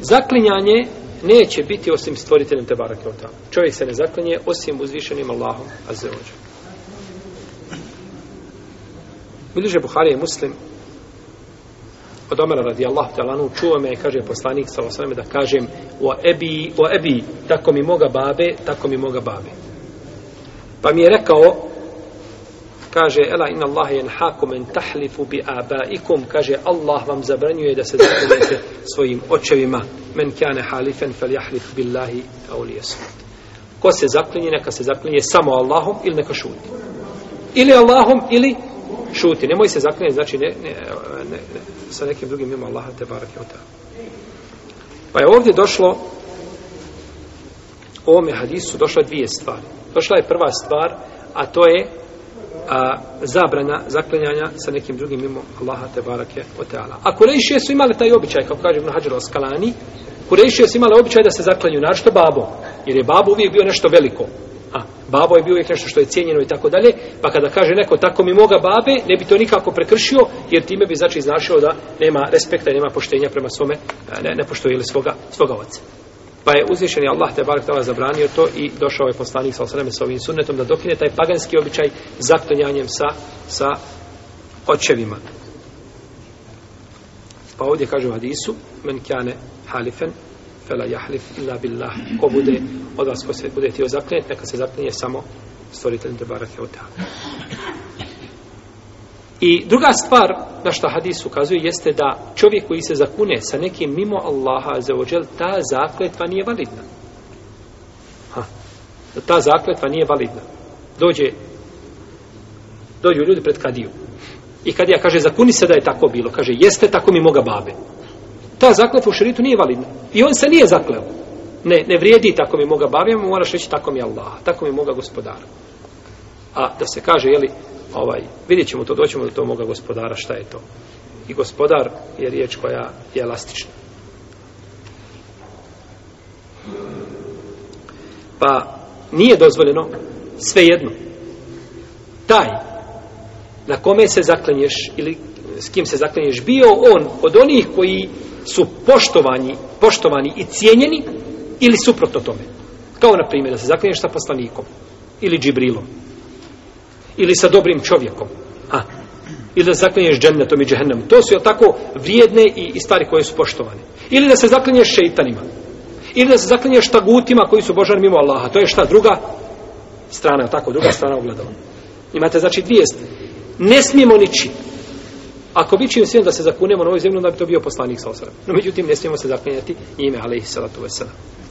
Zaklinjanje neće biti osim stvoriteljem Tebarake od tamo. Čovjek se ne zaklinje osim uzvišenim Allahom Azeođe. Bliže Buhari je muslim od Omera radi Allah talanu, čuo me, kaže poslanik sa osvame, da kažem o ebi, o ebi, tako mi moga babe, tako mi moga babe. Pa mi je rekao, kaže ela inna Allaha yanhaakum an tahlifu bi abaikum kaže Allah vam zabranjuje da se zaklinjete svojim očevima men kana halifan falyahlif billahi aw liyasmut ko se zaklinje neka se zaklinje samo Allahom ili neka šuti ili Allahom ili šuti nemoj se zaklinjati znači ne, ne, ne, ne, sa nekim drugim mimo Allaha te barake ota pa je ovdje došlo u ovome hadisu došla dvije stvari došla je prva stvar a to je a, zabrana zaklanjanja sa nekim drugim mimo Allaha te barake o teala. A Kurejšije su imali taj običaj, kao kaže Ibn Hajar Oskalani, Kurejšije su imali običaj da se zaklanju našto babo, jer je babo uvijek bio nešto veliko. A, babo je bio uvijek nešto što je cijenjeno i tako dalje, pa kada kaže neko tako mi moga babe, ne bi to nikako prekršio, jer time bi znači znašao da nema respekta i nema poštenja prema svome, ne, ne poštoje ili svoga, svoga oca. Pa je uzvišen je Allah tebara htala zabranio to i došao je poslanik sa osaname sa ovim sunnetom da dokine taj paganski običaj zaktonjanjem sa, sa očevima. Pa ovdje kaže u hadisu, men kjane halifen, fela jahlif illa billah, ko bude od vas ko se bude htio zaklinjeti, neka se zaklinje samo stvoritelj tebara htala. I druga stvar na što hadis ukazuje jeste da čovjek koji se zakune sa nekim mimo Allaha za ođel, ta zakletva nije validna. Ha. Ta zakletva nije validna. Dođe, dođu ljudi pred kadiju. I kad ja kaže, zakuni se da je tako bilo. Kaže, jeste tako mi moga babe. Ta zakletva u šeritu nije validna. I on se nije zakleo. Ne, ne vrijedi tako mi moga babe, moraš reći tako mi Allaha, tako mi moga gospodara a da se kaže jeli ovaj vidjet ćemo to doćemo do toga gospodara šta je to i gospodar je riječ koja je elastična pa nije dozvoljeno svejedno taj na kome se zaklenješ ili s kim se zaklenješ bio on od onih koji su poštovani, poštovani i cijenjeni ili suprotno tome kao na primjer da se zaklenješ sa poslanikom ili džibrilom ili sa dobrim čovjekom. A, ili da se zaklinješ džennetom i džehennem. To su je tako vrijedne i, i stvari koje su poštovane. Ili da se zaklinješ šeitanima. Ili da se zaklinješ tagutima koji su božani mimo Allaha. To je šta druga strana, tako, druga strana ogledala. Imate znači dvije Ne smijemo ničim. Ako bi čim da se zakunemo na ovoj zemlji, onda bi to bio poslanik sa osram. No, međutim, ne smijemo se zaklinjati njime, ali i salatu vesela.